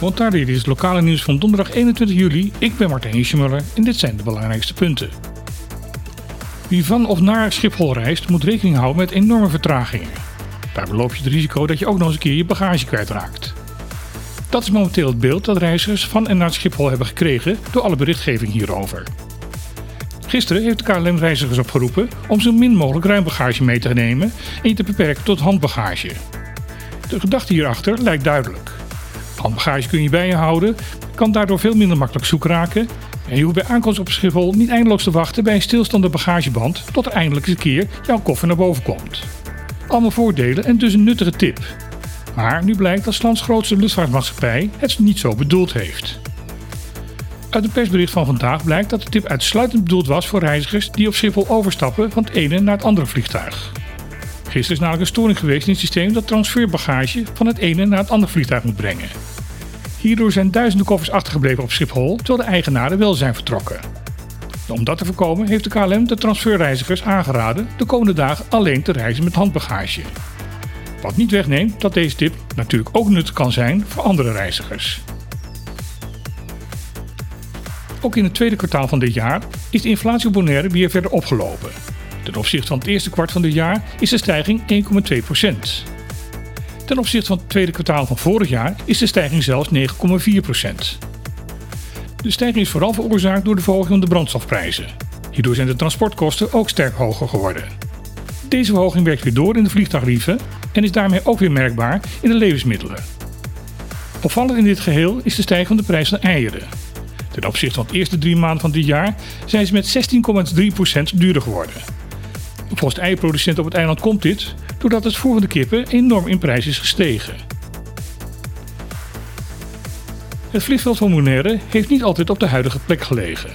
Montardi, dit is het lokale nieuws van donderdag 21 juli. Ik ben Martijn Schmuller en dit zijn de belangrijkste punten. Wie van of naar Schiphol reist, moet rekening houden met enorme vertragingen. Daarbij loop je het risico dat je ook nog eens een keer je bagage kwijtraakt. Dat is momenteel het beeld dat reizigers van en naar Schiphol hebben gekregen door alle berichtgeving hierover. Gisteren heeft de KLM reizigers opgeroepen om zo min mogelijk ruim bagage mee te nemen en je te beperken tot handbagage. De gedachte hierachter lijkt duidelijk. Handbagage kun je bij je houden, kan daardoor veel minder makkelijk zoek raken en je hoeft bij aankomst op Schiphol niet eindeloos te wachten bij een stilstaande bagageband tot er eindelijk eens een keer jouw koffer naar boven komt. Allemaal voordelen en dus een nuttige tip. Maar nu blijkt dat lands grootste luchtvaartmaatschappij het niet zo bedoeld heeft. Uit een persbericht van vandaag blijkt dat de tip uitsluitend bedoeld was voor reizigers die op Schiphol overstappen van het ene naar het andere vliegtuig. Gisteren is namelijk een storing geweest in het systeem dat transferbagage van het ene naar het andere vliegtuig moet brengen. Hierdoor zijn duizenden koffers achtergebleven op Schiphol, terwijl de eigenaren wel zijn vertrokken. Om dat te voorkomen heeft de KLM de transferreizigers aangeraden de komende dagen alleen te reizen met handbagage. Wat niet wegneemt dat deze tip natuurlijk ook nuttig kan zijn voor andere reizigers. Ook in het tweede kwartaal van dit jaar is de inflatie op Bonaire weer verder opgelopen. Ten opzichte van het eerste kwart van dit jaar is de stijging 1,2%. Ten opzichte van het tweede kwartaal van vorig jaar is de stijging zelfs 9,4%. De stijging is vooral veroorzaakt door de verhoging van de brandstofprijzen. Hierdoor zijn de transportkosten ook sterk hoger geworden. Deze verhoging werkt weer door in de vliegtuigtarieven en is daarmee ook weer merkbaar in de levensmiddelen. Opvallend in dit geheel is de stijging van de prijs van eieren. Ten opzichte van de eerste drie maanden van dit jaar zijn ze met 16,3% duurder geworden. Volgens de eierproducenten op het eiland komt dit doordat het voer van kippen enorm in prijs is gestegen. Het vliegveld van Bonaire heeft niet altijd op de huidige plek gelegen.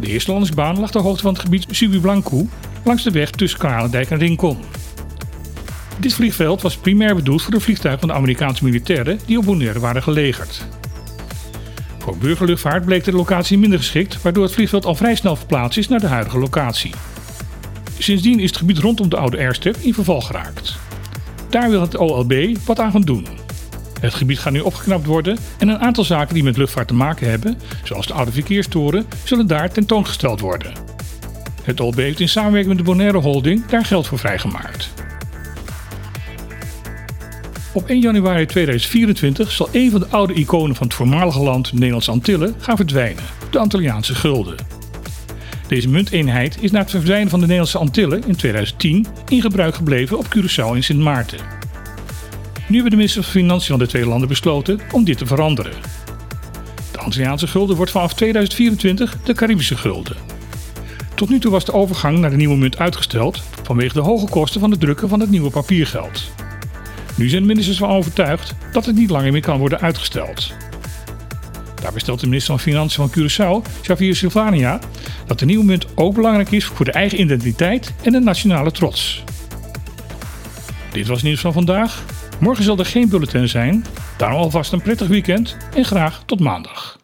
De eerste landingsbaan lag ter hoogte van het gebied Subiblanco langs de weg tussen Kralendijk en Rincon. Dit vliegveld was primair bedoeld voor de vliegtuigen van de Amerikaanse militairen die op Bonaire waren gelegerd. Voor burgerluchtvaart bleek de locatie minder geschikt, waardoor het vliegveld al vrij snel verplaatst is naar de huidige locatie. Sindsdien is het gebied rondom de oude airstrip in verval geraakt. Daar wil het OLB wat aan gaan doen. Het gebied gaat nu opgeknapt worden en een aantal zaken die met luchtvaart te maken hebben, zoals de oude verkeerstoren, zullen daar tentoongesteld worden. Het OLB heeft in samenwerking met de Bonaire Holding daar geld voor vrijgemaakt. Op 1 januari 2024 zal een van de oude iconen van het voormalige land Nederlandse Antillen gaan verdwijnen, de Antilliaanse gulden. Deze munteenheid is na het verdwijnen van de Nederlandse Antillen in 2010 in gebruik gebleven op Curaçao en Sint Maarten. Nu hebben de ministers van Financiën van de twee landen besloten om dit te veranderen. De Antilliaanse gulden wordt vanaf 2024 de Caribische gulden. Tot nu toe was de overgang naar de nieuwe munt uitgesteld vanwege de hoge kosten van het drukken van het nieuwe papiergeld. Nu zijn de ministers van overtuigd dat het niet langer meer kan worden uitgesteld. Daarbij stelt de minister van Financiën van Curaçao, Xavier Silvania, dat de nieuwe munt ook belangrijk is voor de eigen identiteit en de nationale trots. Dit was het nieuws van vandaag. Morgen zal er geen bulletin zijn, daarom alvast een prettig weekend en graag tot maandag.